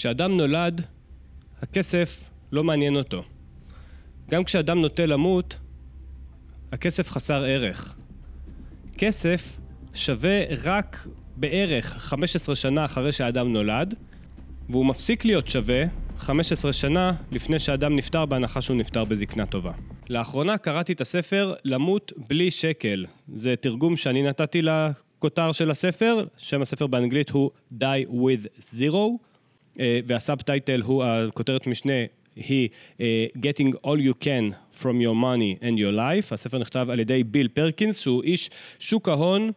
כשאדם נולד, הכסף לא מעניין אותו. גם כשאדם נוטה למות, הכסף חסר ערך. כסף שווה רק בערך 15 שנה אחרי שהאדם נולד, והוא מפסיק להיות שווה 15 שנה לפני שאדם נפטר, בהנחה שהוא נפטר בזקנה טובה. לאחרונה קראתי את הספר למות בלי שקל. זה תרגום שאני נתתי לכותר של הספר, שם הספר באנגלית הוא Die with Zero, אה, והסאבטייטל הוא, הכותרת משנה היא uh, Getting All You Can From Your Money and Your Life. הספר נכתב על ידי ביל פרקינס, שהוא איש שוק ההון,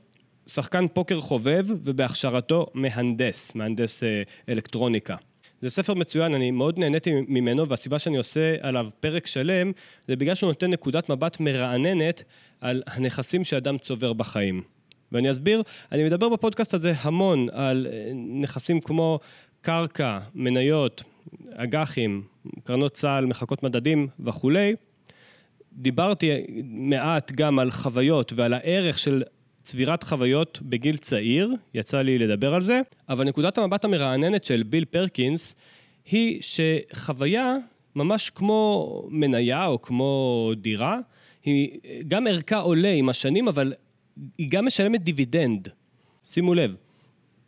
שחקן פוקר חובב, ובהכשרתו מהנדס, מהנדס uh, אלקטרוניקה. זה ספר מצוין, אני מאוד נהניתי ממנו, והסיבה שאני עושה עליו פרק שלם, זה בגלל שהוא נותן נקודת מבט מרעננת על הנכסים שאדם צובר בחיים. ואני אסביר, אני מדבר בפודקאסט הזה המון על נכסים כמו קרקע, מניות, אג"חים, קרנות צה"ל, מחלקות מדדים וכולי. דיברתי מעט גם על חוויות ועל הערך של צבירת חוויות בגיל צעיר, יצא לי לדבר על זה, אבל נקודת המבט המרעננת של ביל פרקינס היא שחוויה, ממש כמו מניה או כמו דירה, היא גם ערכה עולה עם השנים, אבל היא גם משלמת דיבידנד. שימו לב,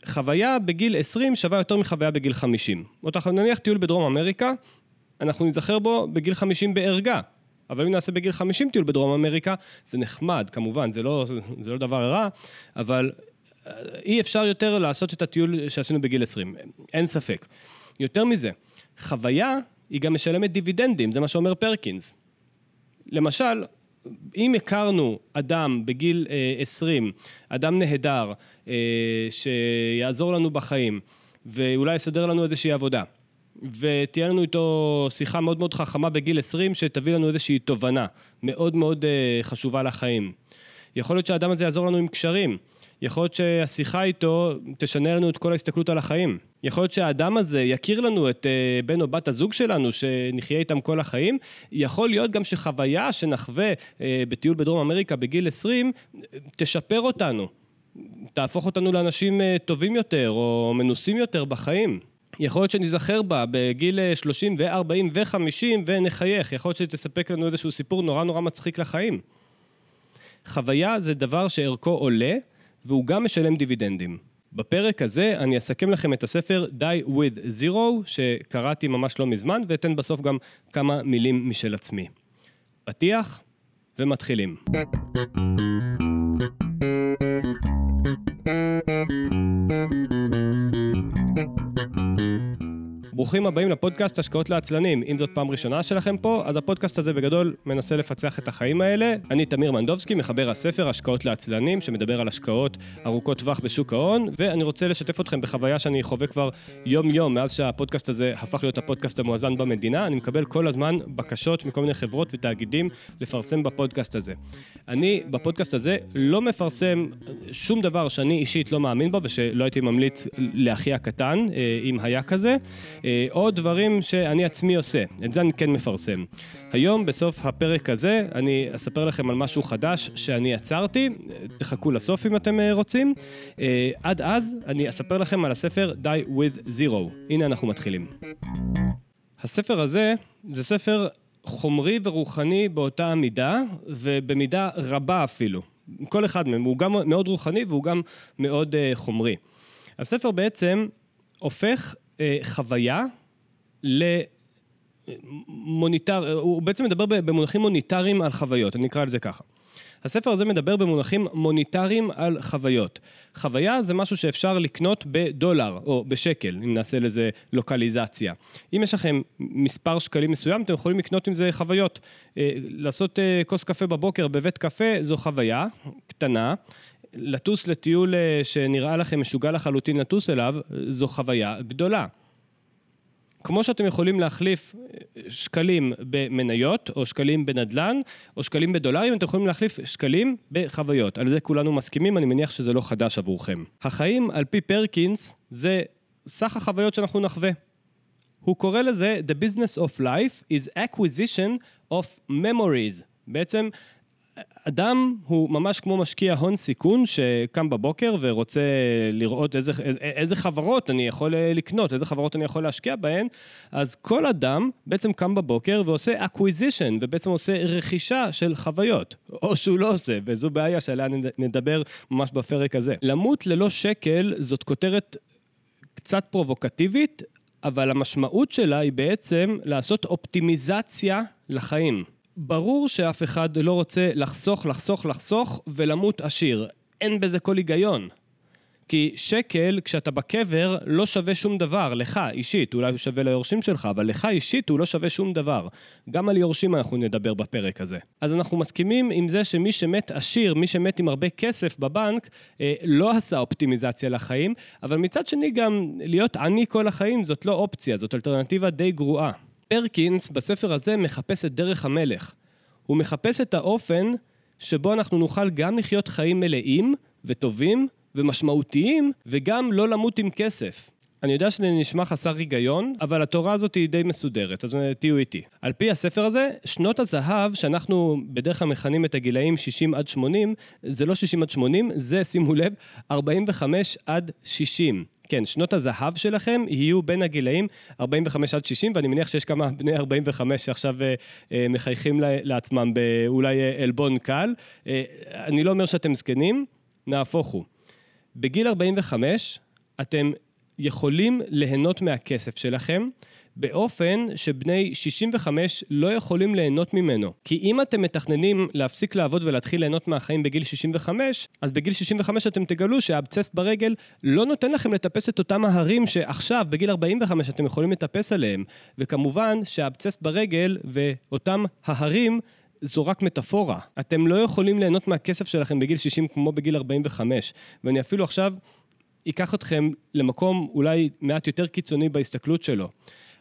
חוויה בגיל 20 שווה יותר מחוויה בגיל 50. אותך נניח טיול בדרום אמריקה, אנחנו נזכר בו בגיל 50 בערגה. אבל אם נעשה בגיל 50 טיול בדרום אמריקה, זה נחמד, כמובן, זה לא, זה לא דבר רע, אבל אה, אי אפשר יותר לעשות את הטיול שעשינו בגיל 20, אין ספק. יותר מזה, חוויה היא גם משלמת דיבידנדים, זה מה שאומר פרקינס. למשל, אם הכרנו אדם בגיל 20, אה, אדם נהדר, אה, שיעזור לנו בחיים, ואולי יסדר לנו איזושהי עבודה, ותהיה לנו איתו שיחה מאוד מאוד חכמה בגיל 20, שתביא לנו איזושהי תובנה מאוד מאוד אה, חשובה לחיים. יכול להיות שהאדם הזה יעזור לנו עם קשרים. יכול להיות שהשיחה איתו תשנה לנו את כל ההסתכלות על החיים. יכול להיות שהאדם הזה יכיר לנו את אה, בן או בת הזוג שלנו, שנחיה איתם כל החיים. יכול להיות גם שחוויה שנחווה אה, בטיול בדרום אמריקה בגיל 20, תשפר אותנו. תהפוך אותנו לאנשים טובים יותר או מנוסים יותר בחיים. יכול להיות שניזכר בה בגיל 30 ו-40 ו-50 ונחייך, יכול להיות שתספק לנו איזשהו סיפור נורא נורא מצחיק לחיים. חוויה זה דבר שערכו עולה, והוא גם משלם דיבידנדים. בפרק הזה אני אסכם לכם את הספר Die with Zero, שקראתי ממש לא מזמן, ואתן בסוף גם כמה מילים משל עצמי. פתיח ומתחילים. ברוכים הבאים לפודקאסט השקעות לעצלנים. אם זאת פעם ראשונה שלכם פה, אז הפודקאסט הזה בגדול מנסה לפצח את החיים האלה. אני תמיר מנדובסקי, מחבר הספר השקעות לעצלנים, שמדבר על השקעות ארוכות טווח בשוק ההון, ואני רוצה לשתף אתכם בחוויה שאני חווה כבר יום-יום, מאז שהפודקאסט הזה הפך להיות הפודקאסט המואזן במדינה. אני מקבל כל הזמן בקשות מכל מיני חברות ותאגידים לפרסם בפודקאסט הזה. אני בפודקאסט הזה לא מפרסם שום דבר שאני אישית לא מאמין בו ושלא הייתי ממליץ לאחי הקטן, אה, אם היה כזה. אה, או דברים שאני עצמי עושה, את זה אני כן מפרסם. היום, בסוף הפרק הזה, אני אספר לכם על משהו חדש שאני עצרתי, תחכו לסוף אם אתם אה, רוצים. אה, עד אז, אני אספר לכם על הספר Die with Zero. הנה אנחנו מתחילים. הספר הזה, זה ספר חומרי ורוחני באותה המידה, ובמידה רבה אפילו. כל אחד מהם, הוא גם מאוד רוחני והוא גם מאוד uh, חומרי. הספר בעצם הופך אה, חוויה למוניטר, הוא בעצם מדבר במונחים מוניטריים על חוויות, אני אקרא לזה ככה. הספר הזה מדבר במונחים מוניטריים על חוויות. חוויה זה משהו שאפשר לקנות בדולר או בשקל, אם נעשה לזה לוקליזציה. אם יש לכם מספר שקלים מסוים, אתם יכולים לקנות עם זה חוויות. אה, לעשות אה, כוס קפה בבוקר בבית קפה זו חוויה קטנה. לטוס לטיול אה, שנראה לכם משוגע לחלוטין לטוס אליו, זו חוויה גדולה. כמו שאתם יכולים להחליף אה, שקלים במניות, או שקלים בנדל"ן, או שקלים בדולרים, אתם יכולים להחליף שקלים בחוויות. על זה כולנו מסכימים, אני מניח שזה לא חדש עבורכם. החיים, על פי פרקינס, זה סך החוויות שאנחנו נחווה. הוא קורא לזה The business of life is acquisition of memories. בעצם אדם הוא ממש כמו משקיע הון סיכון שקם בבוקר ורוצה לראות איזה, איזה חברות אני יכול לקנות, איזה חברות אני יכול להשקיע בהן, אז כל אדם בעצם קם בבוקר ועושה acquisition, ובעצם עושה רכישה של חוויות, או שהוא לא עושה, וזו בעיה שעליה נדבר ממש בפרק הזה. למות ללא שקל זאת כותרת קצת פרובוקטיבית, אבל המשמעות שלה היא בעצם לעשות אופטימיזציה לחיים. ברור שאף אחד לא רוצה לחסוך, לחסוך, לחסוך ולמות עשיר. אין בזה כל היגיון. כי שקל, כשאתה בקבר, לא שווה שום דבר, לך אישית, אולי הוא שווה ליורשים שלך, אבל לך אישית הוא לא שווה שום דבר. גם על יורשים אנחנו נדבר בפרק הזה. אז אנחנו מסכימים עם זה שמי שמת עשיר, מי שמת עם הרבה כסף בבנק, אה, לא עשה אופטימיזציה לחיים, אבל מצד שני גם להיות עני כל החיים זאת לא אופציה, זאת אלטרנטיבה די גרועה. פרקינס בספר הזה מחפש את דרך המלך. הוא מחפש את האופן שבו אנחנו נוכל גם לחיות חיים מלאים וטובים ומשמעותיים, וגם לא למות עם כסף. אני יודע שזה נשמע חסר היגיון, אבל התורה הזאת היא די מסודרת, אז תהיו איתי. על פי הספר הזה, שנות הזהב, שאנחנו בדרך כלל מכנים את הגילאים 60 עד 80, זה לא 60 עד 80, זה, שימו לב, 45 עד 60. כן, שנות הזהב שלכם יהיו בין הגילאים 45 עד 60, ואני מניח שיש כמה בני 45 שעכשיו אה, אה, מחייכים לעצמם באולי אה, עלבון קל. אני לא אומר שאתם זקנים, נהפוך הוא. בגיל 45 אתם יכולים ליהנות מהכסף שלכם, באופן שבני 65 לא יכולים ליהנות ממנו. כי אם אתם מתכננים להפסיק לעבוד ולהתחיל ליהנות מהחיים בגיל 65, אז בגיל 65 אתם תגלו שהאבצסט ברגל לא נותן לכם לטפס את אותם ההרים שעכשיו, בגיל 45, אתם יכולים לטפס עליהם. וכמובן שהאבצסט ברגל ואותם ההרים זו רק מטאפורה. אתם לא יכולים ליהנות מהכסף שלכם בגיל 60 כמו בגיל 45. ואני אפילו עכשיו אקח אתכם למקום אולי מעט יותר קיצוני בהסתכלות שלו.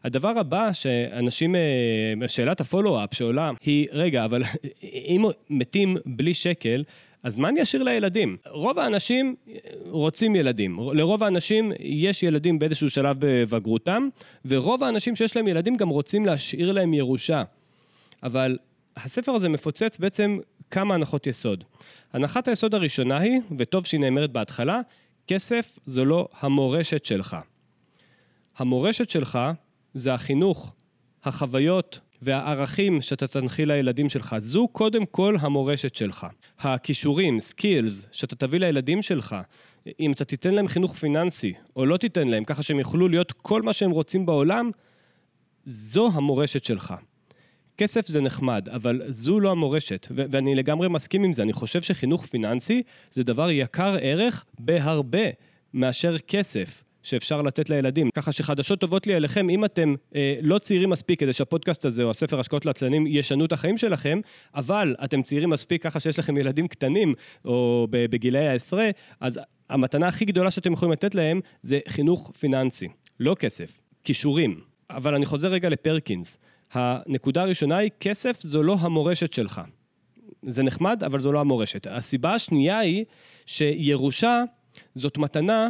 הדבר הבא שאנשים, אה, שאלת הפולו-אפ שעולה היא, רגע, אבל אם מתים בלי שקל, אז מה אני אשאיר לילדים? רוב האנשים רוצים ילדים. לרוב האנשים יש ילדים באיזשהו שלב בבגרותם, ורוב האנשים שיש להם ילדים גם רוצים להשאיר להם ירושה. אבל הספר הזה מפוצץ בעצם כמה הנחות יסוד. הנחת היסוד הראשונה היא, וטוב שהיא נאמרת בהתחלה, כסף זו לא המורשת שלך. המורשת שלך זה החינוך, החוויות והערכים שאתה תנחיל לילדים שלך. זו קודם כל המורשת שלך. הכישורים, סקילס, שאתה תביא לילדים שלך, אם אתה תיתן להם חינוך פיננסי, או לא תיתן להם, ככה שהם יוכלו להיות כל מה שהם רוצים בעולם, זו המורשת שלך. כסף זה נחמד, אבל זו לא המורשת, ו- ואני לגמרי מסכים עם זה. אני חושב שחינוך פיננסי זה דבר יקר ערך בהרבה מאשר כסף. שאפשר לתת לילדים. ככה שחדשות טובות לי אליכם, אם אתם אה, לא צעירים מספיק כדי שהפודקאסט הזה או הספר השקעות לעצלנים ישנו את החיים שלכם, אבל אתם צעירים מספיק ככה שיש לכם ילדים קטנים או בגילאי העשרה, אז המתנה הכי גדולה שאתם יכולים לתת להם זה חינוך פיננסי, לא כסף, כישורים. אבל אני חוזר רגע לפרקינס. הנקודה הראשונה היא, כסף זו לא המורשת שלך. זה נחמד, אבל זו לא המורשת. הסיבה השנייה היא שירושה זאת מתנה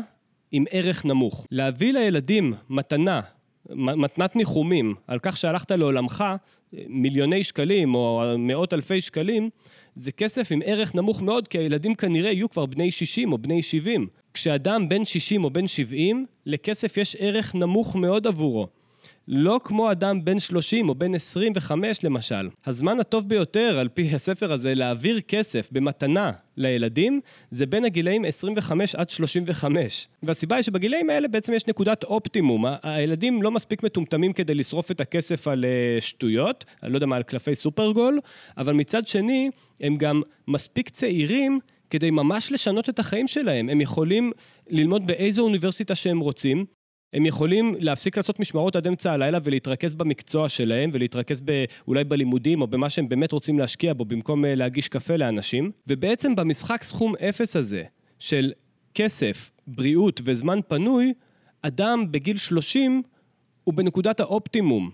עם ערך נמוך. להביא לילדים מתנה, מתנת ניחומים, על כך שהלכת לעולמך, מיליוני שקלים או מאות אלפי שקלים, זה כסף עם ערך נמוך מאוד, כי הילדים כנראה יהיו כבר בני 60 או בני 70. כשאדם בן 60 או בן 70, לכסף יש ערך נמוך מאוד עבורו. לא כמו אדם בן 30 או בן 25 למשל. הזמן הטוב ביותר, על פי הספר הזה, להעביר כסף במתנה לילדים, זה בין הגילאים 25 עד 35. והסיבה היא שבגילאים האלה בעצם יש נקודת אופטימום. הילדים לא מספיק מטומטמים כדי לשרוף את הכסף על אה, שטויות, אני לא יודע מה, על קלפי סופרגול, אבל מצד שני, הם גם מספיק צעירים כדי ממש לשנות את החיים שלהם. הם יכולים ללמוד באיזו אוניברסיטה שהם רוצים, הם יכולים להפסיק לעשות משמרות עד אמצע הלילה ולהתרכז במקצוע שלהם ולהתרכז ב, אולי בלימודים או במה שהם באמת רוצים להשקיע בו במקום אה, להגיש קפה לאנשים. ובעצם במשחק סכום אפס הזה של כסף, בריאות וזמן פנוי, אדם בגיל 30 הוא בנקודת האופטימום.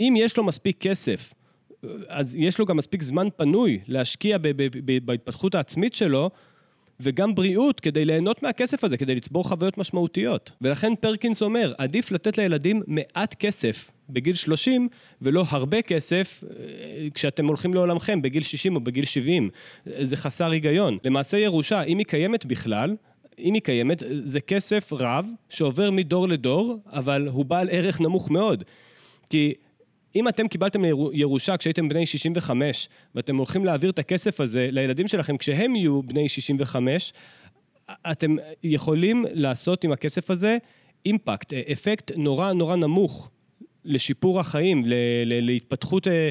אם יש לו מספיק כסף, אז יש לו גם מספיק זמן פנוי להשקיע בהתפתחות העצמית שלו, וגם בריאות כדי ליהנות מהכסף הזה, כדי לצבור חוויות משמעותיות. ולכן פרקינס אומר, עדיף לתת לילדים מעט כסף בגיל 30, ולא הרבה כסף אה, כשאתם הולכים לעולמכם בגיל 60 או בגיל 70. זה חסר היגיון. למעשה ירושה, אם היא קיימת בכלל, אם היא קיימת, זה כסף רב שעובר מדור לדור, אבל הוא בעל ערך נמוך מאוד. כי אם אתם קיבלתם ירושה כשהייתם בני 65, ואתם הולכים להעביר את הכסף הזה לילדים שלכם כשהם יהיו בני 65, אתם יכולים לעשות עם הכסף הזה אימפקט, אפקט נורא נורא נמוך לשיפור החיים, להתפתחות, אה,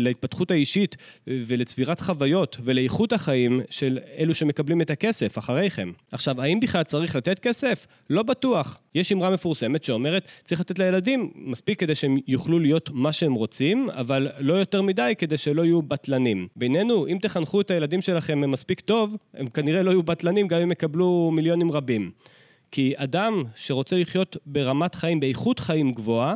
להתפתחות האישית ולצבירת חוויות ולאיכות החיים של אלו שמקבלים את הכסף אחריכם. עכשיו, האם בכלל צריך לתת כסף? לא בטוח. יש אמרה מפורסמת שאומרת, צריך לתת לילדים מספיק כדי שהם יוכלו להיות מה שהם רוצים, אבל לא יותר מדי כדי שלא יהיו בטלנים. בינינו, אם תחנכו את הילדים שלכם מספיק טוב, הם כנראה לא יהיו בטלנים גם אם יקבלו מיליונים רבים. כי אדם שרוצה לחיות ברמת חיים, באיכות חיים גבוהה,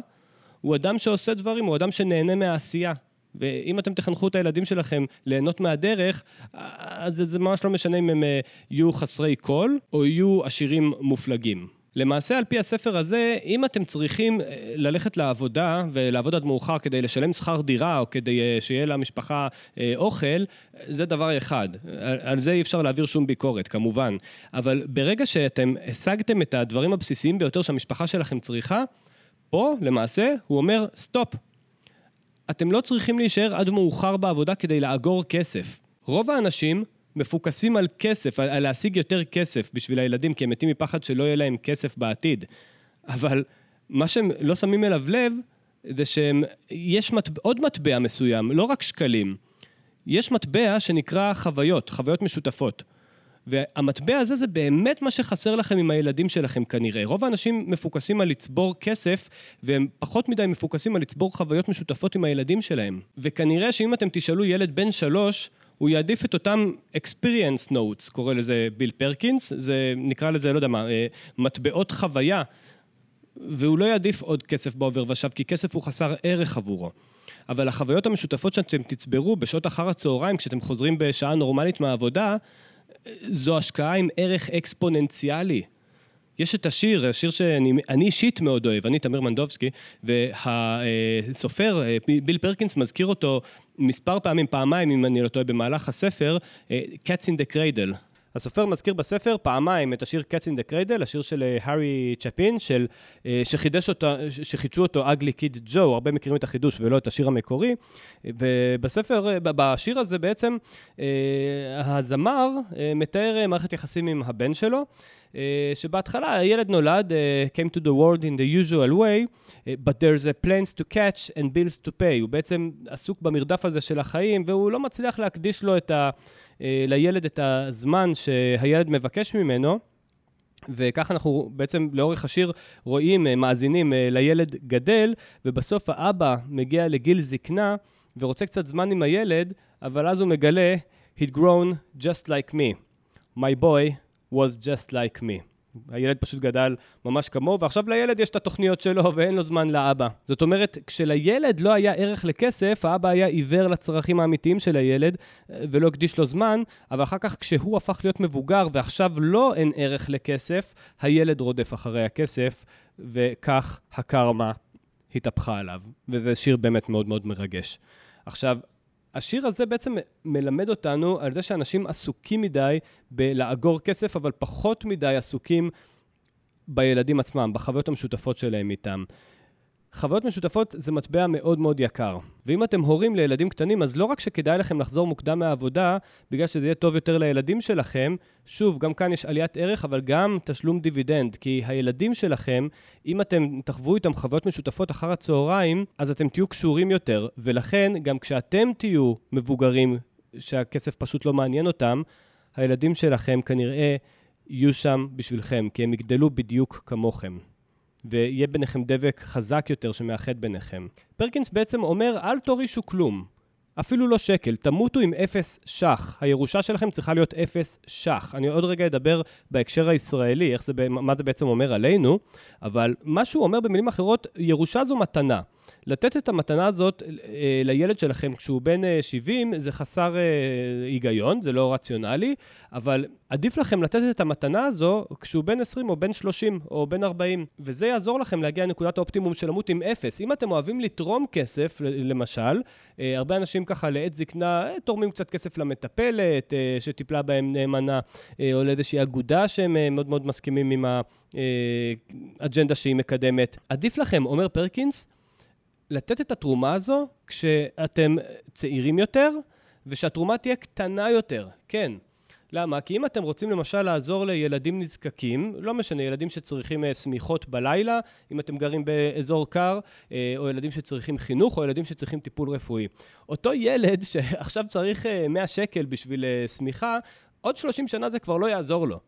הוא אדם שעושה דברים, הוא אדם שנהנה מהעשייה. ואם אתם תחנכו את הילדים שלכם ליהנות מהדרך, אז זה ממש לא משנה אם הם אה, יהיו חסרי קול או יהיו עשירים מופלגים. למעשה, על פי הספר הזה, אם אתם צריכים אה, ללכת לעבודה ולעבוד עד מאוחר כדי לשלם שכר דירה או כדי אה, שיהיה למשפחה אוכל, זה דבר אחד. על זה אי אפשר להעביר שום ביקורת, כמובן. אבל ברגע שאתם השגתם את הדברים הבסיסיים ביותר שהמשפחה שלכם צריכה, פה, למעשה, הוא אומר, סטופ. אתם לא צריכים להישאר עד מאוחר בעבודה כדי לאגור כסף. רוב האנשים מפוקסים על כסף, על, להשיג יותר כסף בשביל הילדים, כי הם מתים מפחד שלא יהיה להם כסף בעתיד. אבל מה שהם לא שמים אליו לב, זה שיש מטבע, עוד מטבע מסוים, לא רק שקלים. יש מטבע שנקרא חוויות, חוויות משותפות. והמטבע הזה זה באמת מה שחסר לכם עם הילדים שלכם כנראה. רוב האנשים מפוקסים על לצבור כסף, והם פחות מדי מפוקסים על לצבור חוויות משותפות עם הילדים שלהם. וכנראה שאם אתם תשאלו ילד בן שלוש, הוא יעדיף את אותם experience notes, קורא לזה ביל פרקינס, זה נקרא לזה, לא יודע מה, אה, מטבעות חוויה, והוא לא יעדיף עוד כסף בעובר ושב, כי כסף הוא חסר ערך עבורו. אבל החוויות המשותפות שאתם תצברו בשעות אחר הצהריים, כשאתם חוזרים בשעה נורמלית מהעבודה, זו השקעה עם ערך אקספוננציאלי. יש את השיר, השיר שאני אישית מאוד אוהב, אני תמיר מנדובסקי, והסופר אה, ביל פרקינס מזכיר אותו מספר פעמים, פעמיים, אם אני לא טועה, במהלך הספר, אה, Cats in the Cradle. הסופר מזכיר בספר פעמיים את השיר Cats in the Cradle, השיר של הארי אה, צ'פין, של, אה, שחידש אותו, שחידשו אותו אגלי קיד ג'ו, הרבה מכירים את החידוש ולא את השיר המקורי. ובספר, אה, בשיר הזה בעצם הזמר מתאר מערכת יחסים עם הבן שלו. שבהתחלה הילד נולד, uh, came to the world in the usual way, uh, but there's a plans to catch and bills to pay. הוא בעצם עסוק במרדף הזה של החיים, והוא לא מצליח להקדיש לו את ה... אה, לילד את הזמן שהילד מבקש ממנו. וככה אנחנו בעצם לאורך השיר רואים, אה, מאזינים אה, לילד גדל, ובסוף האבא מגיע לגיל זקנה ורוצה קצת זמן עם הילד, אבל אז הוא מגלה, he'd grown just like me. My boy was just like me. הילד פשוט גדל ממש כמוהו, ועכשיו לילד יש את התוכניות שלו ואין לו זמן לאבא. זאת אומרת, כשלילד לא היה ערך לכסף, האבא היה עיוור לצרכים האמיתיים של הילד ולא הקדיש לו זמן, אבל אחר כך כשהוא הפך להיות מבוגר ועכשיו לא אין ערך לכסף, הילד רודף אחרי הכסף, וכך הקרמה התהפכה עליו. וזה שיר באמת מאוד מאוד מרגש. עכשיו, השיר הזה בעצם מלמד אותנו על זה שאנשים עסוקים מדי בלאגור כסף, אבל פחות מדי עסוקים בילדים עצמם, בחוויות המשותפות שלהם איתם. חוויות משותפות זה מטבע מאוד מאוד יקר. ואם אתם הורים לילדים קטנים, אז לא רק שכדאי לכם לחזור מוקדם מהעבודה, בגלל שזה יהיה טוב יותר לילדים שלכם, שוב, גם כאן יש עליית ערך, אבל גם תשלום דיבידנד. כי הילדים שלכם, אם אתם תחוו איתם חוויות משותפות אחר הצהריים, אז אתם תהיו קשורים יותר. ולכן, גם כשאתם תהיו מבוגרים, שהכסף פשוט לא מעניין אותם, הילדים שלכם כנראה יהיו שם בשבילכם, כי הם יגדלו בדיוק כמוכם. ויהיה ביניכם דבק חזק יותר שמאחד ביניכם. פרקינס בעצם אומר, אל תורישו כלום. אפילו לא שקל, תמותו עם אפס שח. הירושה שלכם צריכה להיות אפס שח. אני עוד רגע אדבר בהקשר הישראלי, איך זה, מה זה בעצם אומר עלינו, אבל מה שהוא אומר במילים אחרות, ירושה זו מתנה. לתת את המתנה הזאת אה, לילד שלכם כשהוא בן 70 זה חסר היגיון, זה לא רציונלי, אבל עדיף לכם לתת את המתנה הזו כשהוא בן 20 או בן 30 או בן 40, וזה יעזור לכם להגיע לנקודת האופטימום של למות עם אפס. אם אתם אוהבים לתרום כסף, למשל, הרבה אנשים ככה לעת זקנה תורמים קצת כסף למטפלת שטיפלה בהם נאמנה, או לאיזושהי אגודה שהם מאוד מאוד מסכימים עם האג'נדה שהיא מקדמת. עדיף לכם, אומר פרקינס, לתת את התרומה הזו כשאתם צעירים יותר, ושהתרומה תהיה קטנה יותר, כן. למה? כי אם אתם רוצים למשל לעזור לילדים נזקקים, לא משנה, ילדים שצריכים אה, שמיכות בלילה, אם אתם גרים באזור קר, אה, או ילדים שצריכים חינוך, או ילדים שצריכים טיפול רפואי. אותו ילד שעכשיו צריך 100 אה, שקל בשביל שמיכה, עוד 30 שנה זה כבר לא יעזור לו.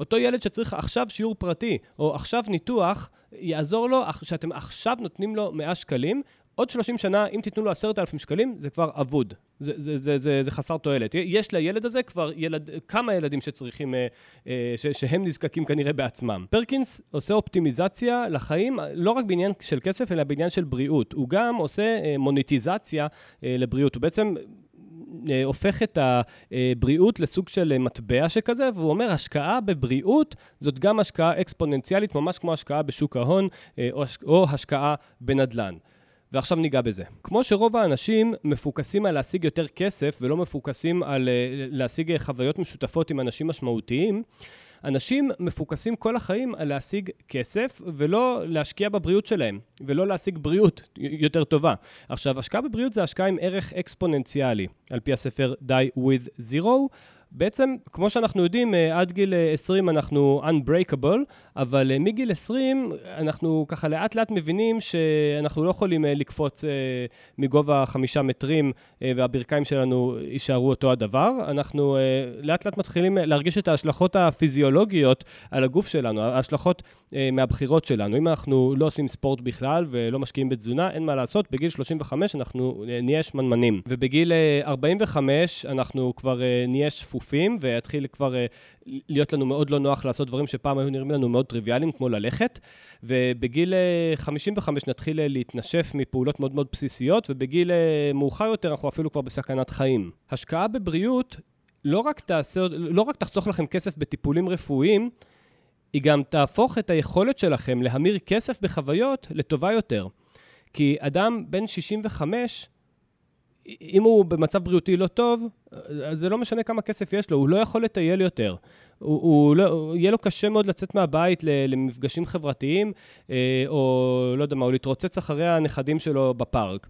אותו ילד שצריך עכשיו שיעור פרטי, או עכשיו ניתוח, יעזור לו שאתם עכשיו נותנים לו 100 שקלים, עוד 30 שנה, אם תיתנו לו 10,000 שקלים, זה כבר אבוד. זה, זה, זה, זה, זה חסר תועלת. יש לילד הזה כבר ילד, כמה ילדים שצריכים, אה, אה, ש, שהם נזקקים כנראה בעצמם. פרקינס עושה אופטימיזציה לחיים, לא רק בעניין של כסף, אלא בעניין של בריאות. הוא גם עושה אה, מוניטיזציה לבריאות. הוא בעצם הופך את הבריאות לסוג של אה, מטבע שכזה, והוא אומר, השקעה בבריאות זאת גם השקעה אקספוננציאלית, ממש כמו השקעה בשוק ההון אה, או השקעה בנדל"ן. ועכשיו ניגע בזה. כמו שרוב האנשים מפוקסים על להשיג יותר כסף ולא מפוקסים על להשיג חוויות משותפות עם אנשים משמעותיים, אנשים מפוקסים כל החיים על להשיג כסף ולא להשקיע בבריאות שלהם, ולא להשיג בריאות יותר טובה. עכשיו, השקעה בבריאות זה השקעה עם ערך אקספוננציאלי, על פי הספר Die With Zero. בעצם, כמו שאנחנו יודעים, אה, עד גיל 20 אה, אנחנו unbreakable, אבל אה, מגיל 20 אנחנו ככה לאט לאט מבינים שאנחנו לא יכולים לקפוץ מגובה חמישה מטרים והברכיים שלנו יישארו אותו הדבר. אנחנו לאט לאט מתחילים להרגיש את ההשלכות הפיזיולוגיות על הגוף שלנו, ההשלכות מהבחירות שלנו. אם אנחנו לא עושים ספורט בכלל ולא משקיעים בתזונה, אין מה לעשות, בגיל 35 אנחנו נהיה שמנמנים. ובגיל 45 אנחנו כבר נהיה שפופים. צפופים, ויתחיל כבר אה, להיות לנו מאוד לא נוח לעשות דברים שפעם היו נראים לנו מאוד טריוויאליים, כמו ללכת. ובגיל 55 אה, נתחיל אה, להתנשף מפעולות מאוד מאוד בסיסיות, ובגיל מאוחר יותר אנחנו אפילו כבר בסכנת חיים. השקעה בבריאות לא רק, תעשה, לא רק תחסוך לכם כסף בטיפולים רפואיים, היא גם תהפוך את היכולת שלכם להמיר כסף בחוויות לטובה יותר. כי אדם בן 65, אם הוא במצב בריאותי לא טוב, אז זה לא משנה כמה כסף יש לו, הוא לא יכול לטייל יותר. הוא, הוא לא, יהיה לו קשה מאוד לצאת מהבית למפגשים חברתיים, אה, או לא יודע מה, או להתרוצץ אחרי הנכדים שלו בפארק.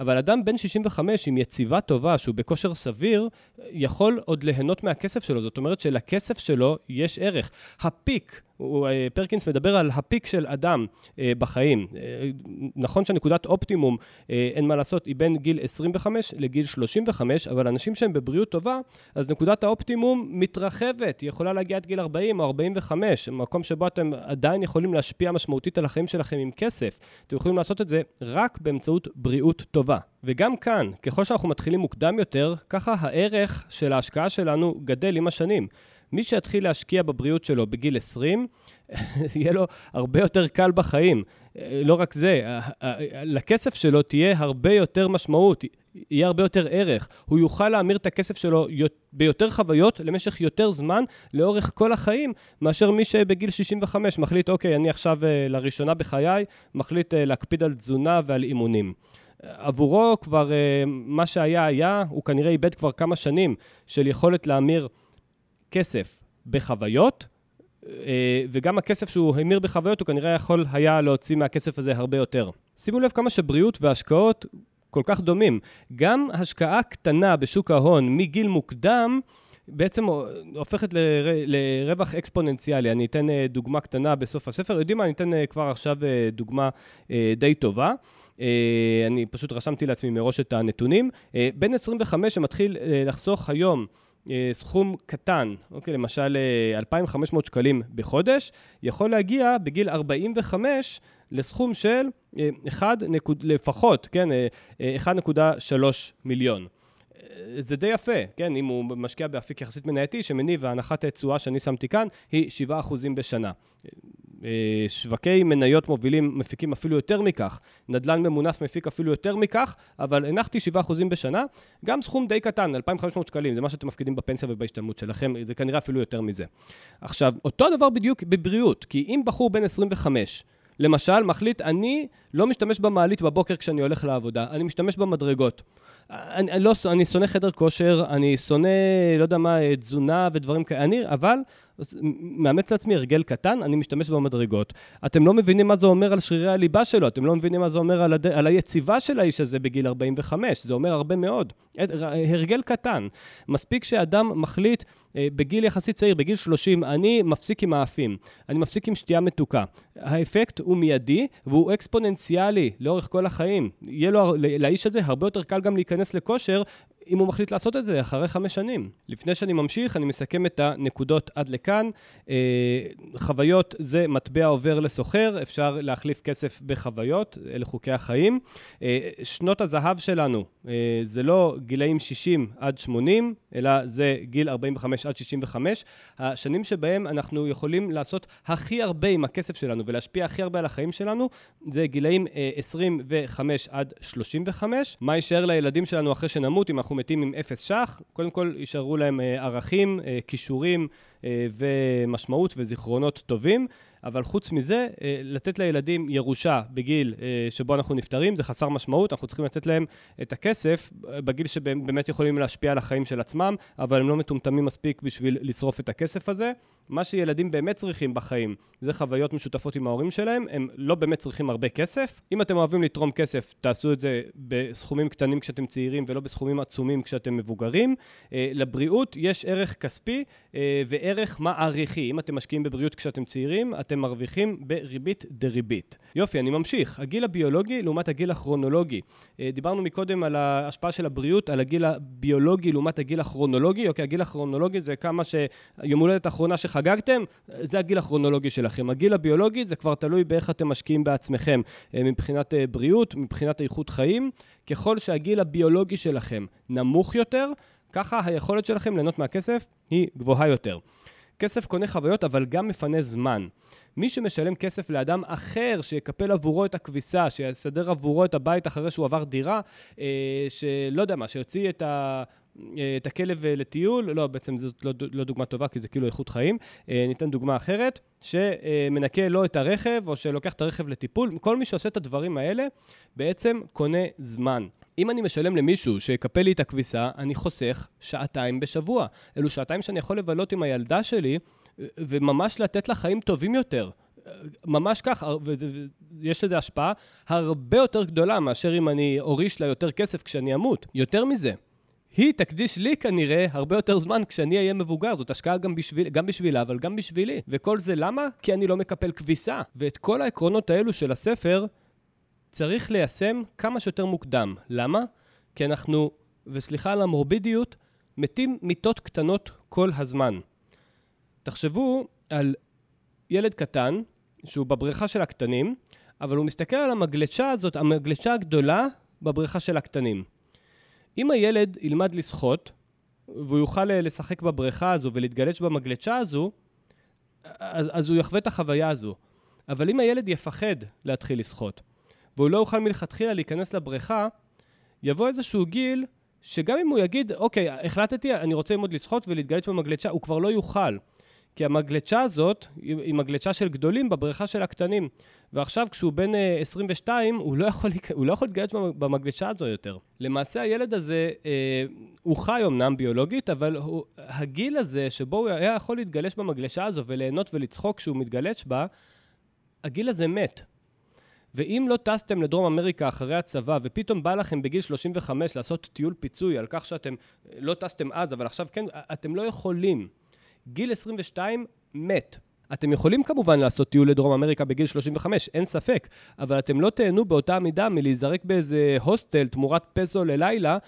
אבל אדם בן 65 עם יציבה טובה, שהוא בכושר סביר, יכול עוד ליהנות מהכסף שלו. זאת אומרת שלכסף שלו יש ערך. הפיק אה, פרקינס מדבר על הפיק של אדם אה, בחיים. אה, נכון שהנקודת אופטימום, אין מה לעשות, היא בין גיל 25 לגיל 35, אבל אנשים שהם בבריאות טובה, אז נקודת האופטימום מתרחבת, היא יכולה להגיע עד גיל 40 או 45, מקום שבו אתם עדיין יכולים להשפיע משמעותית על החיים שלכם עם כסף. אתם יכולים לעשות את זה רק באמצעות בריאות טובה. וגם כאן, ככל שאנחנו מתחילים מוקדם יותר, ככה הערך של ההשקעה שלנו גדל עם השנים. מי שיתחיל להשקיע בבריאות שלו בגיל 20, יהיה לו הרבה יותר קל בחיים. לא רק זה, לכסף שלו תהיה הרבה יותר משמעות, יהיה הרבה יותר ערך. הוא יוכל להמיר את הכסף שלו ביותר חוויות למשך יותר זמן, לאורך כל החיים, מאשר מי שבגיל 65 מחליט, אוקיי, אני עכשיו אה, לראשונה בחיי, מחליט אה, להקפיד על תזונה ועל אימונים. עבורו כבר אה, מה שהיה היה, הוא כנראה איבד כבר כמה שנים של יכולת להמיר כסף בחוויות, אה, וגם הכסף שהוא המיר בחוויות, הוא כנראה יכול היה להוציא מהכסף הזה הרבה יותר. שימו לב כמה שבריאות והשקעות כל כך דומים. גם השקעה קטנה בשוק ההון מגיל מוקדם, בעצם הופכת. לרווח אקספוננציאלי. אני אתן אה, דוגמה קטנה בסוף הספר. יודעים מה? אני אתן אה, כבר עכשיו דוגמה די טובה. אני פשוט רשמתי לעצמי מראש את הנתונים. בן 25 שמתחיל לחסוך היום סכום קטן, אוקיי, למשל 2,500 אה, שקלים בחודש, יכול להגיע בגיל 45 לסכום של 1, אה, נקוד, לפחות, כן, 1.3 מיליון. זה די יפה, כן, אם הוא משקיע באפיק יחסית מנייתי, שמניב, והנחת התשואה שאני שמתי כאן היא 7% בשנה. אה, שווקי מניות מובילים מפיקים אפילו יותר מכך, נדל"ן ממונף מפיק אפילו יותר מכך, אבל הנחתי 7% בשנה, גם סכום די קטן, 2,500 שקלים, זה מה שאתם מפקידים בפנסיה ובהשתלמות שלכם, זה כנראה אפילו יותר מזה. עכשיו, אותו הדבר בדיוק בבריאות, כי אם בחור בן 25, למשל, מחליט, אני לא משתמש במעלית בבוקר כשאני הולך לעבודה, אני משתמש במדרגות. אני, אני, לא, אני שונא חדר כושר, אני שונא, לא יודע מה, תזונה ודברים כאלה, אבל מאמץ לעצמי הרגל קטן, אני משתמש במדרגות. אתם לא מבינים מה זה אומר על שרירי הליבה שלו, אתם לא מבינים מה זה אומר על, הד... על היציבה של האיש הזה בגיל 45, זה אומר הרבה מאוד. הרגל קטן. מספיק שאדם מחליט אה, בגיל יחסית צעיר, בגיל 30, אני מפסיק עם האפים, אני מפסיק עם שתייה מתוקה. האפקט הוא מיידי והוא אקספוננציאלי לאורך כל החיים. יהיה לו, לאיש הזה הרבה יותר קל גם להיכנס לכושר אם הוא מחליט לעשות את זה אחרי חמש שנים. לפני שאני ממשיך, אני מסכם את הנקודות עד לכאן. אה, חוויות זה מטבע עובר לסוחר, אפשר להחליף כסף בחוויות, אלה חוקי החיים. אה, שנות הזהב שלנו אה, זה לא גילאים 60 עד 80, אלא זה גיל 45 עד 65. השנים שבהם אנחנו יכולים לעשות הכי הרבה עם הכסף שלנו ולהשפיע הכי הרבה על החיים שלנו, זה גילאים 25 עד 35. מה יישאר לילדים שלנו אחרי שנמות, אם אנחנו מתים עם אפס ש"ח, קודם כל יישארו להם אה, ערכים, אה, כישורים אה, ומשמעות וזיכרונות טובים. אבל חוץ מזה, לתת לילדים ירושה בגיל שבו אנחנו נפטרים, זה חסר משמעות, אנחנו צריכים לתת להם את הכסף בגיל שהם באמת יכולים להשפיע על החיים של עצמם, אבל הם לא מטומטמים מספיק בשביל לשרוף את הכסף הזה. מה שילדים באמת צריכים בחיים זה חוויות משותפות עם ההורים שלהם, הם לא באמת צריכים הרבה כסף. אם אתם אוהבים לתרום כסף, תעשו את זה בסכומים קטנים כשאתם צעירים ולא בסכומים עצומים כשאתם מבוגרים. אה, לבריאות יש ערך כספי וערך מעריכי. אם אתם משקיעים בבריאות כשאתם צעירים, אתם מרוויחים בריבית דריבית. יופי, אני ממשיך. הגיל הביולוגי לעומת הגיל הכרונולוגי. אה, דיברנו מקודם על ההשפעה של הבריאות, על הגיל הביולוגי לעומת הגיל הכרונולוגי. אוקיי, הגיל הכרונולוגי זה כמה שיום הולדת האחרונה שחגגתם, זה הגיל הכרונולוגי שלכם. הגיל הביולוגי זה כבר תלוי באיך אתם משקיעים בעצמכם, אה, מבחינת אה, בריאות, מבחינת איכות חיים. ככל שהגיל הביולוגי שלכם נמוך יותר, ככה היכולת שלכם ליהנות מהכסף היא גבוהה יותר. כסף קונה חוויות, אבל גם מפנה זמן. מי שמשלם כסף לאדם אחר שיקפל עבורו את הכביסה, שיסדר עבורו את הבית אחרי שהוא עבר דירה, אה, שלא יודע מה, שיוציא את ה... אה, את הכלב אה, לטיול, לא, בעצם זאת לא, לא דוגמה טובה, כי זה כאילו איכות חיים. ניתן דוגמה אחרת, שמנקה לו את הרכב, או שלוקח את הרכב לטיפול. כל מי שעושה את הדברים האלה, בעצם קונה זמן. אם אני משלם למישהו שיקפל לי את הכביסה, אני חוסך שעתיים בשבוע. אלו שעתיים שאני יכול לבלות עם הילדה שלי, וממש לתת לה חיים טובים יותר. ממש כך, ויש לזה השפעה הרבה יותר גדולה מאשר אם אני אוריש לה יותר כסף כשאני אמות. יותר מזה, היא תקדיש לי כנראה הרבה יותר זמן כשאני אהיה מבוגר. זאת השקעה גם, בשביל, גם בשבילה, אבל גם בשבילי. וכל זה למה? כי אני לא מקפל כביסה. ואת כל העקרונות האלו של הספר צריך ליישם כמה שיותר מוקדם. למה? כי אנחנו, וסליחה על המורבידיות, מתים מיטות קטנות כל הזמן. תחשבו על ילד קטן, שהוא בבריכה של הקטנים, אבל הוא מסתכל על המגלשה הזאת, המגלשה הגדולה בבריכה של הקטנים. אם הילד ילמד לשחות, והוא יוכל אה, לשחק בבריכה הזו ולהתגלש במגלשה הזו, אז, אז הוא יחווה את החוויה הזו. אבל אם הילד יפחד להתחיל לשחות, והוא לא יוכל מלכתחילה להיכנס לבריכה, יבוא איזשהו גיל שגם אם הוא יגיד, אוקיי, החלטתי, אני רוצה ללמוד לשחות ולהתגלש במגלשה, הוא כבר לא יוכל. כי המגלצ'ה הזאת היא מגלצ'ה של גדולים בבריכה של הקטנים. ועכשיו כשהוא בן 22, אה, הוא לא יכול, הוא לא יכול להתגלץ' במגלצ'ה הזו יותר. למעשה הילד הזה, אה, הוא חי אמנם ביולוגית, אבל הוא, הגיל הזה שבו הוא היה יכול להתגלש במגלצ'ה הזו וליהנות ולצחוק כשהוא מתגלץ' בה, הגיל הזה מת. ואם לא טסתם לדרום אמריקה אחרי הצבא, ופתאום בא לכם בגיל 35 לעשות טיול פיצוי על כך שאתם לא טסתם אז, אבל עכשיו כן, אתם לא יכולים. גיל 22 מת. אתם יכולים כמובן לעשות טיול לדרום אמריקה בגיל 35, אין ספק, אבל אתם לא תהנו באותה מידה מלהיזרק באיזה הוסטל תמורת פסו ללילה,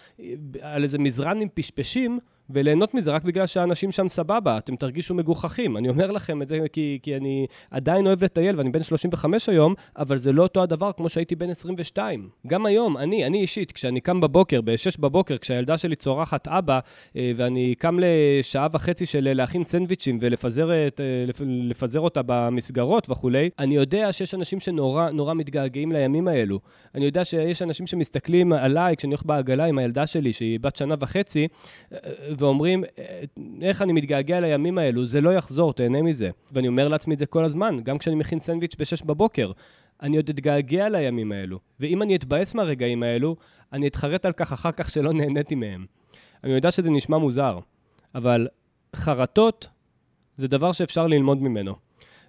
על איזה מזרן עם פשפשים, וליהנות מזה רק בגלל שהאנשים שם סבבה, אתם תרגישו מגוחכים. אני אומר לכם את זה כי, כי אני עדיין אוהב לטייל ואני בן 35 היום, אבל זה לא אותו הדבר כמו שהייתי בן 22. גם היום, אני, אני אישית, כשאני קם בבוקר, ב-6 בבוקר, כשהילדה שלי צורחת אבא, אה, ואני קם לשעה וחצי של להכין סנדוויצ'ים ולפזר את, לפזר אותה במסגרות וכולי, אני יודע שיש אנשים שנורא נורא מתגעגעים לימים האלו. אני יודע שיש אנשים שמסתכלים עליי כשאני הולך בעגלה עם הילדה שלי, שהיא בת שנה וחצי, ואומרים, איך אני מתגעגע לימים האלו, זה לא יחזור, תהנה מזה. ואני אומר לעצמי את זה כל הזמן, גם כשאני מכין סנדוויץ' ב-6 בבוקר. אני עוד אתגעגע לימים האלו. ואם אני אתבאס מהרגעים האלו, אני אתחרט על כך אחר כך שלא נהניתי מהם. אני יודע שזה נשמע מוזר, אבל חרטות זה דבר שאפשר ללמוד ממנו.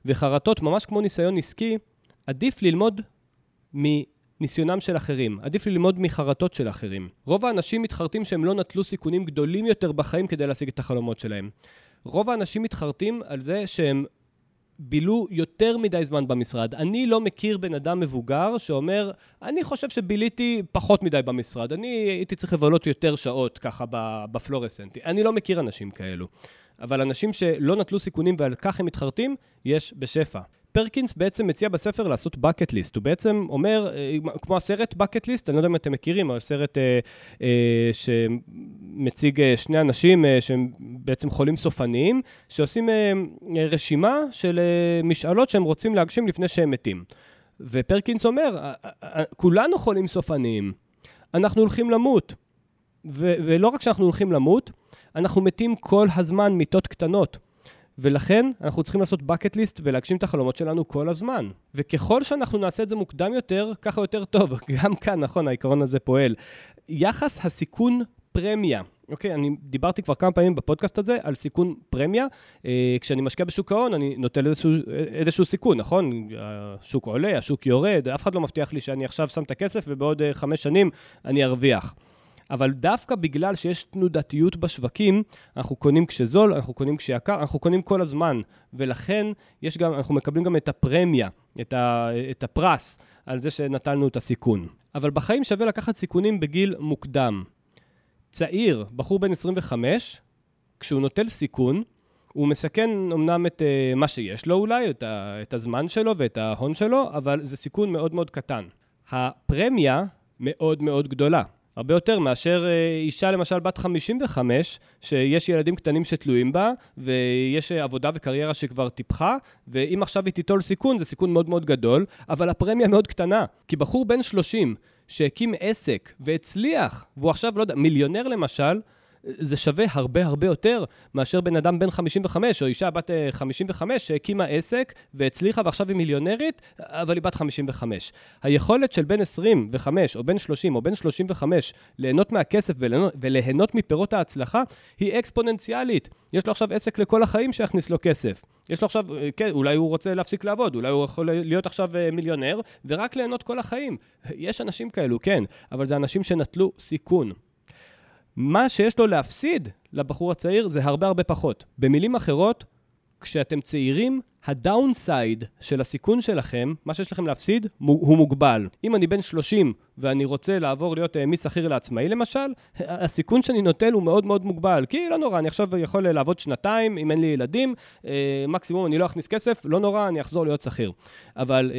וחרטות, ממש כמו ניסיון עסקי, עדיף ללמוד מניסיונם של אחרים. עדיף ללמוד מחרטות של אחרים. רוב האנשים מתחרטים שהם לא נטלו סיכונים גדולים יותר בחיים כדי להשיג את החלומות שלהם. רוב האנשים מתחרטים על זה שהם בילו יותר מדי זמן במשרד. אני לא מכיר בן אדם מבוגר שאומר, אני חושב שביליתי פחות מדי במשרד, אני הייתי צריך לבלות יותר שעות ככה בפלורסנטי. אני לא מכיר אנשים כאלו. אבל אנשים שלא נטלו סיכונים ועל כך הם מתחרטים, יש בשפע. פרקינס בעצם מציע בספר לעשות bucket list. הוא בעצם אומר, אה, כמו הסרט bucket list, אני לא יודע אם אתם מכירים, אבל סרט אה, אה, שמציג אה, שני אנשים אה, שהם בעצם חולים סופניים, שעושים אה, אה, רשימה של אה, משאלות שהם רוצים להגשים לפני שהם מתים. ופרקינס אומר, כולנו חולים סופניים, אנחנו הולכים למות. ולא רק שאנחנו הולכים למות, אנחנו מתים כל הזמן מיטות קטנות. ולכן אנחנו צריכים לעשות bucket list ולהגשים את החלומות שלנו כל הזמן. וככל שאנחנו נעשה את זה מוקדם יותר, ככה יותר טוב. גם כאן, נכון, העיקרון הזה פועל. יחס הסיכון פרמיה. אוקיי, אני דיברתי כבר כמה פעמים בפודקאסט הזה על סיכון פרמיה. אה, כשאני משקיע בשוק ההון, אני נוטל איזשהו, איזשהו סיכון, נכון? השוק עולה, השוק יורד, אף אחד לא מבטיח לי שאני עכשיו שם את הכסף ובעוד אה, חמש שנים אני ארוויח. אבל דווקא בגלל שיש תנודתיות בשווקים, אנחנו קונים כשזול, אנחנו קונים כשיקר, אנחנו קונים כל הזמן, ולכן יש גם, אנחנו מקבלים גם את הפרמיה, את, ה, את הפרס על זה שנטלנו את הסיכון. אבל בחיים שווה לקחת סיכונים בגיל מוקדם. צעיר, בחור בן 25, כשהוא נוטל סיכון, הוא מסכן אמנם את uh, מה שיש לו אולי, את, ה, את הזמן שלו ואת ההון שלו, אבל זה סיכון מאוד מאוד קטן. הפרמיה מאוד מאוד גדולה. הרבה יותר מאשר אה, אישה למשל בת 55, שיש ילדים קטנים שתלויים בה, ויש אה, עבודה וקריירה שכבר טיפחה, ואם עכשיו היא תיטול סיכון, זה סיכון מאוד מאוד גדול, אבל הפרמיה מאוד קטנה. כי בחור בן 30 שהקים עסק והצליח, והוא עכשיו, לא יודע, מיליונר למשל, זה שווה הרבה הרבה יותר מאשר בן אדם בן 55 או אישה בת 55 אה, שהקימה עסק והצליחה ועכשיו היא מיליונרית, אבל היא בת 55. היכולת של בן 25 או בן 30 או בן 35 ליהנות מהכסף וליהנות, מפירות ההצלחה היא אקספוננציאלית. יש לו עכשיו עסק לכל החיים שיכניס לו כסף. יש לו עכשיו, אה, כן, אולי הוא רוצה להפסיק לעבוד, אולי הוא יכול להיות עכשיו אה, מיליונר ורק ליהנות כל החיים. יש אנשים כאלו, כן, אבל זה אנשים שנטלו סיכון. מה שיש לו להפסיד לבחור הצעיר זה הרבה הרבה פחות. במילים אחרות, כשאתם צעירים, הדאונסייד של הסיכון שלכם, מה שיש לכם להפסיד, הוא מוגבל. אם אני בן 30 ואני רוצה לעבור להיות אה, משכיר לעצמאי למשל, הסיכון שאני נוטל הוא מאוד מאוד מוגבל. כי לא נורא, אני עכשיו יכול לעבוד שנתיים, אם אין לי ילדים, אה, מקסימום אני לא אכניס כסף, לא נורא, אני אחזור להיות שכיר. אבל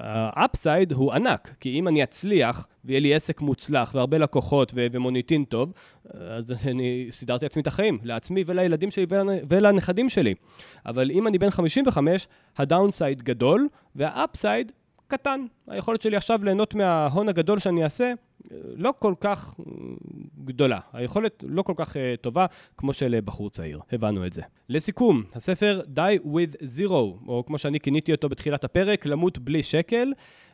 ה upside הוא ענק, כי אם אני אצליח ויהיה לי עסק מוצלח והרבה לקוחות ומוניטין טוב, אז אני סידרתי לעצמי את החיים, לעצמי ולילדים שלי ולנכדים שלי. אבל אם אני בן 55, ה downside גדול, וה upside קטן. היכולת שלי עכשיו ליהנות מההון הגדול שאני אעשה, לא כל כך גדולה. היכולת לא כל כך אה, טובה כמו של בחור צעיר. הבנו את זה. לסיכום, הספר Die with Zero, או כמו שאני כיניתי אותו בתחילת הפרק, למות בלי שקל.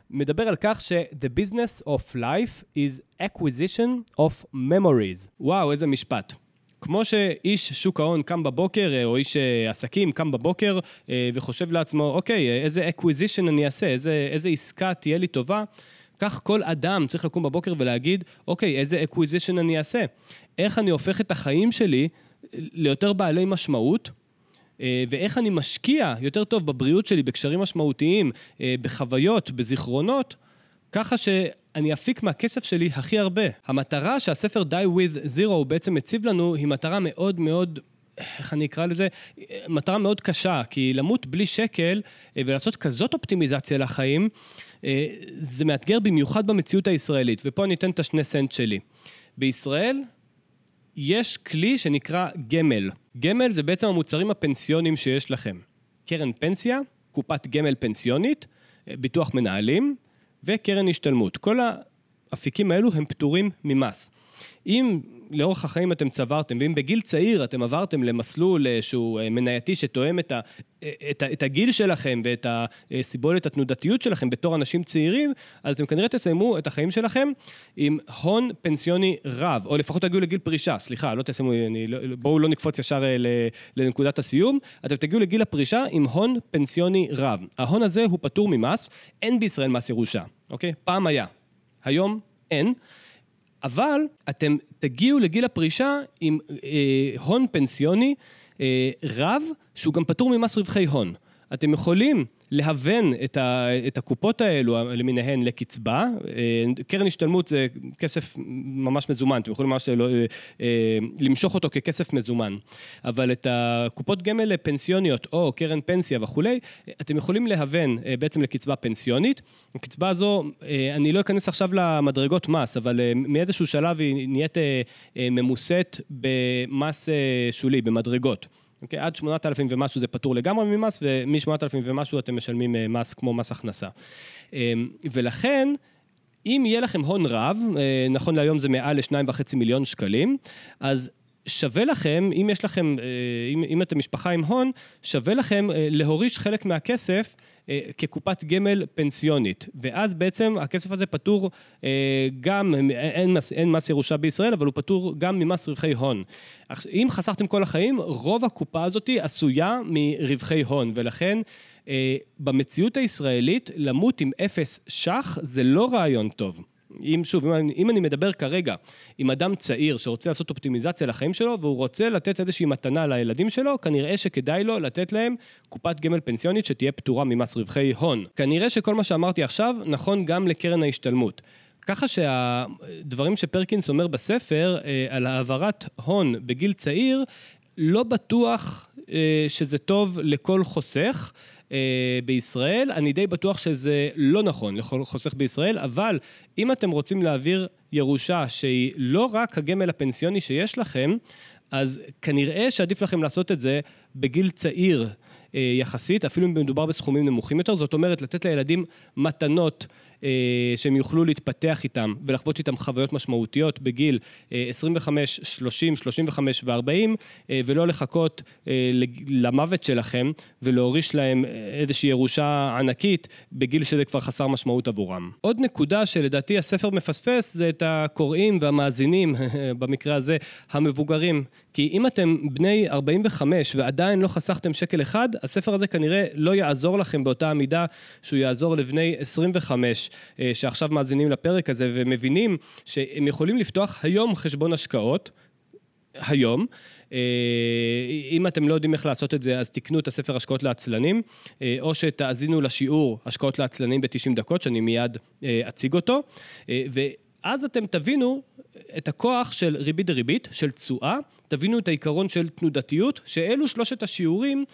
מדבר על כך ש-The business of life is acquisition of memories. וואו, איזה משפט. כמו שאיש שוק ההון קם בבוקר, אה, או איש אה, עסקים קם בבוקר אה, וחושב לעצמו, אוקיי, איזה acquisition אני אעשה, איזה, איזה עסקה תהיה לי טובה, כך כל אדם צריך לקום בבוקר ולהגיד, אוקיי, איזה acquisition אני אעשה? איך אני הופך את החיים שלי ליותר בעלי משמעות? ואיך אני משקיע יותר טוב בבריאות שלי, בקשרים משמעותיים, בחוויות, בזיכרונות, ככה ש... אני אפיק מהכסף שלי הכי הרבה. המטרה שהספר Die with Zero בעצם מציב לנו היא מטרה מאוד מאוד... איך אני אקרא לזה? מטרה מאוד קשה, כי למות בלי שקל אה, ולעשות כזאת אופטימיזציה לחיים, אה, זה מאתגר במיוחד במציאות הישראלית, ופה אני אתן את השני סנט שלי. בישראל יש כלי שנקרא גמל. גמל זה בעצם המוצרים הפנסיוניים שיש לכם. קרן פנסיה, קופת גמל פנסיונית, ביטוח מנהלים וקרן השתלמות. כל האפיקים האלו הם פטורים ממס. אם לאורך החיים אתם צברתם, ואם בגיל צעיר אתם עברתם למסלול אה, שהוא אה, מנייתי שתואם את, ה, אה, את, ה, את הגיל שלכם ואת הסיבולת התנודתיות שלכם בתור אנשים צעירים, אז אתם כנראה תסיימו את החיים שלכם עם הון פנסיוני רב, או לפחות תגיעו לגיל פרישה, סליחה, לא תסיימו, אני, לא, בואו לא נקפוץ ישר לנקודת הסיום, אתם תגיעו לגיל הפרישה עם הון פנסיוני רב. ההון הזה הוא פטור ממס, אין בישראל מס ירושה, אוקיי? פעם היה, היום אין. אבל אתם תגיעו לגיל הפרישה עם אה, הון פנסיוני אה, רב, שהוא גם פטור ממס רווחי הון. אתם יכולים להוון את, ה, את הקופות האלו למיניהן לקצבה. אה, קרן השתלמות זה כסף ממש מזומן, אתם יכולים ממש לא, אה, אה, למשוך אותו ככסף מזומן. אבל את הקופות גמל פנסיוניות או קרן פנסיה וכולי, אתם יכולים להוון בעצם לקצבה פנסיונית. הקצבה הזו, אני לא אכנס עכשיו למדרגות מס, אבל מאיזשהו שלב היא נהיית ממוסת במס שולי, במדרגות. אוקיי? עד 8,000 ומשהו זה פטור לגמרי ממס, ומ-8,000 ומשהו אתם משלמים אה, מס כמו מס הכנסה. אמ, ולכן, אם יהיה לכם הון רב, אה, נכון להיום זה מעל ל-2.5 מיליון שקלים, אז שווה לכם, אם יש לכם, אה, אם, אם אתם משפחה עם הון, שווה לכם להוריש חלק מהכסף אה, כקופת גמל פנסיונית. ואז בעצם הכסף הזה פטור אה, גם, אין אין מס ירושה בישראל, אבל הוא פטור גם ממס רווחי הון. אם חסכתם כל החיים, רוב הקופה הזאת עשויה מרווחי הון, ולכן... אה, במציאות הישראלית, למות עם אפס ש"ח זה לא רעיון טוב. אם שוב, אם אני, אם אני מדבר כרגע עם אדם צעיר שרוצה לעשות אופטימיזציה לחיים שלו, והוא רוצה לתת איזושהי מתנה לילדים שלו, כנראה שכדאי לו לתת להם קופת גמל פנסיונית שתהיה פטורה ממס רווחי הון. כנראה שכל מה שאמרתי עכשיו נכון גם לקרן ההשתלמות. ככה שהדברים שפרקינס אומר בספר אה, על העברת הון בגיל צעיר, לא בטוח אה, שזה טוב לכל חוסך. אה, בישראל, אני די בטוח שזה לא נכון לכל חוסך בישראל, אבל אם אתם רוצים להעביר ירושה שהיא לא רק הגמל הפנסיוני שיש לכם, אז כנראה שעדיף לכם לעשות את זה בגיל צעיר. אה, יחסית, אפילו אם מדובר בסכומים נמוכים יותר, זאת אומרת לתת לילדים מתנות שהם יוכלו להתפתח איתם ולחוות איתם חוויות משמעותיות בגיל 25, 30, 35 ו-40, ולא לחכות אה, למוות שלכם ולהוריש להם איזושהי ירושה ענקית בגיל שזה כבר חסר משמעות עבורם. עוד נקודה שלדעתי הספר מפספס זה את הקוראים והמאזינים, במקרה הזה, המבוגרים. כי אם אתם בני 45 ועדיין לא חסכתם שקל אחד, הספר הזה כנראה לא יעזור לכם באותה המידה שהוא יעזור לבני 25 אה, שעכשיו מאזינים לפרק הזה ומבינים שהם יכולים לפתוח היום חשבון השקעות. היום. אה, אם אתם לא יודעים איך לעשות את זה, אז תקנו את הספר השקעות לעצלנים, אה, או שתאזינו לשיעור השקעות לעצלנים ב-90 דקות, שאני מיד אציג אותו. ואז אתם תבינו את הכוח של ריבית דריבית, של תשואה, תבינו את העיקרון של תנודתיות, שאלו שלושת השיעורים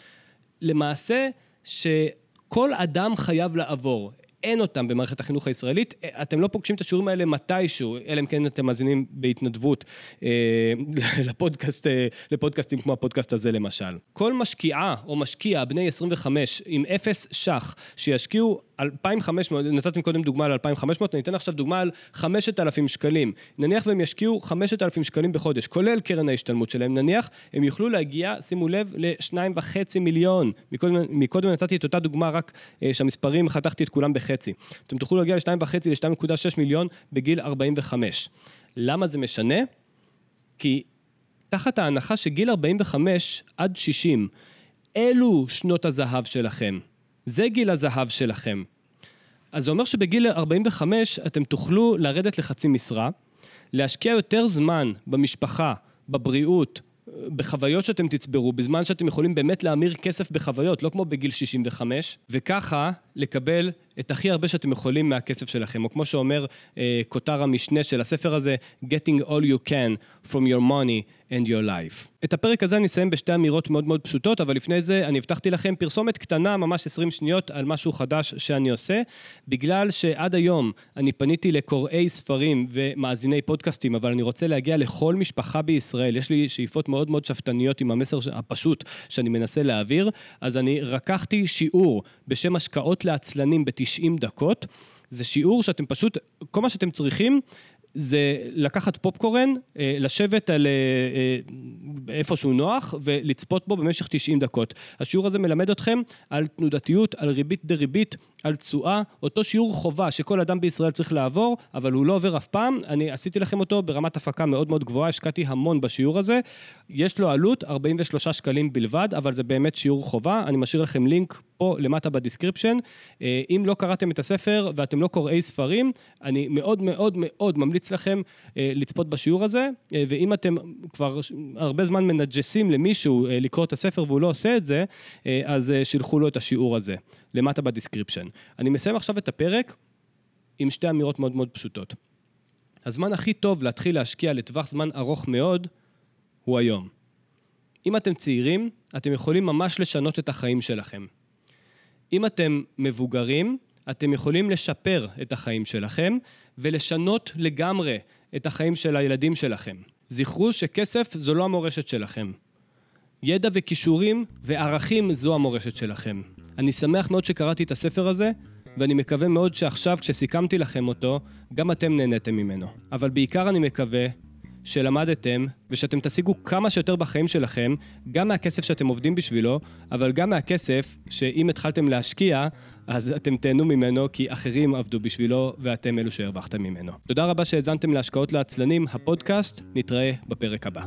למעשה שכל אדם חייב לעבור. אין אותם במערכת החינוך הישראלית. אתם לא פוגשים את השיעורים האלה מתישהו, אלא אם כן אתם מאזינים בהתנדבות אה, לפודקאסט, אה, לפודקאסטים כמו הפודקאסט הזה למשל. כל משקיעה או משקיע בני 25 עם אפס ש"ח שישקיעו 2,500, נתתם קודם דוגמה על 2,500, אני אתן עכשיו דוגמה על 5,000 שקלים. נניח והם ישקיעו 5,000 שקלים בחודש, כולל קרן ההשתלמות שלהם, נניח, הם יוכלו להגיע, שימו לב, ל-2.5 מיליון. מקודם, מקודם נתתי את אותה דוגמה, רק uh, שהמספרים, חתכתי את כולם בחצי. אתם תוכלו להגיע ל-2.5 ל-2.6 מיליון בגיל 45. למה זה משנה? כי תחת ההנחה שגיל 45 עד 60, אלו שנות הזהב שלכם. זה גיל הזהב שלכם. אז זה אומר שבגיל 45 אתם תוכלו לרדת לחצי משרה, להשקיע יותר זמן במשפחה, בבריאות, בחוויות שאתם תצברו, בזמן שאתם יכולים באמת להמיר כסף בחוויות, לא כמו בגיל 65, וככה לקבל את הכי הרבה שאתם יכולים מהכסף שלכם, או כמו שאומר אה, כותר המשנה של הספר הזה, Getting all you can from your money and your life. את הפרק הזה אני אסיים בשתי אמירות מאוד מאוד פשוטות, אבל לפני זה אני הבטחתי לכם פרסומת קטנה, ממש 20 שניות, על משהו חדש שאני עושה, בגלל שעד היום אני פניתי לקוראי ספרים ומאזיני פודקאסטים, אבל אני רוצה להגיע לכל משפחה בישראל. יש לי שאיפות מאוד מאוד שאפתניות עם המסר הפשוט שאני מנסה להעביר, אז אני רקחתי שיעור בשם השקעות לעצלנים ב-90 דקות. זה שיעור שאתם פשוט, כל מה שאתם צריכים זה לקחת פופקורן, אה, לשבת על אה, אה, איפשהו נוח ולצפות בו במשך 90 דקות. השיעור הזה מלמד אתכם על תנודתיות, על ריבית דריבית, על תשואה, אותו שיעור חובה שכל אדם בישראל צריך לעבור, אבל הוא לא עובר אף פעם. אני עשיתי לכם אותו ברמת הפקה מאוד מאוד גבוהה, השקעתי המון בשיעור הזה. יש לו עלות 43 שקלים בלבד, אבל זה באמת שיעור חובה. אני משאיר לכם לינק פה למטה ב description. אם לא קראתם את הספר ואתם לא קוראי ספרים, אני מאוד מאוד מאוד ממליץ לכם לצפות בשיעור הזה, ואם אתם כבר הרבה זמן מנג'סים למישהו לקרוא את הספר והוא לא עושה את זה, אז שילחו לו את השיעור הזה. למטה ב description. אני מסיים עכשיו את הפרק עם שתי אמירות מאוד מאוד פשוטות. הזמן הכי טוב להתחיל להשקיע לטווח זמן ארוך מאוד הוא היום. אם אתם צעירים, אתם יכולים ממש לשנות את החיים שלכם. אם אתם מבוגרים, אתם יכולים לשפר את החיים שלכם ולשנות לגמרי את החיים של הילדים שלכם. זכרו שכסף זו לא המורשת שלכם. ידע וכישורים וערכים זו המורשת שלכם. אני שמח מאוד שקראתי את הספר הזה, ואני מקווה מאוד שעכשיו, כשסיכמתי לכם אותו, גם אתם נהניתם ממנו. אבל בעיקר אני מקווה שלמדתם, ושאתם תשיגו כמה שיותר בחיים שלכם, גם מהכסף שאתם עובדים בשבילו, אבל גם מהכסף שאם התחלתם להשקיע, אז אתם תהנו ממנו, כי אחרים עבדו בשבילו, ואתם אלו שהרווחתם ממנו. תודה רבה שהאזנתם להשקעות לעצלנים, הפודקאסט, נתראה בפרק הבא.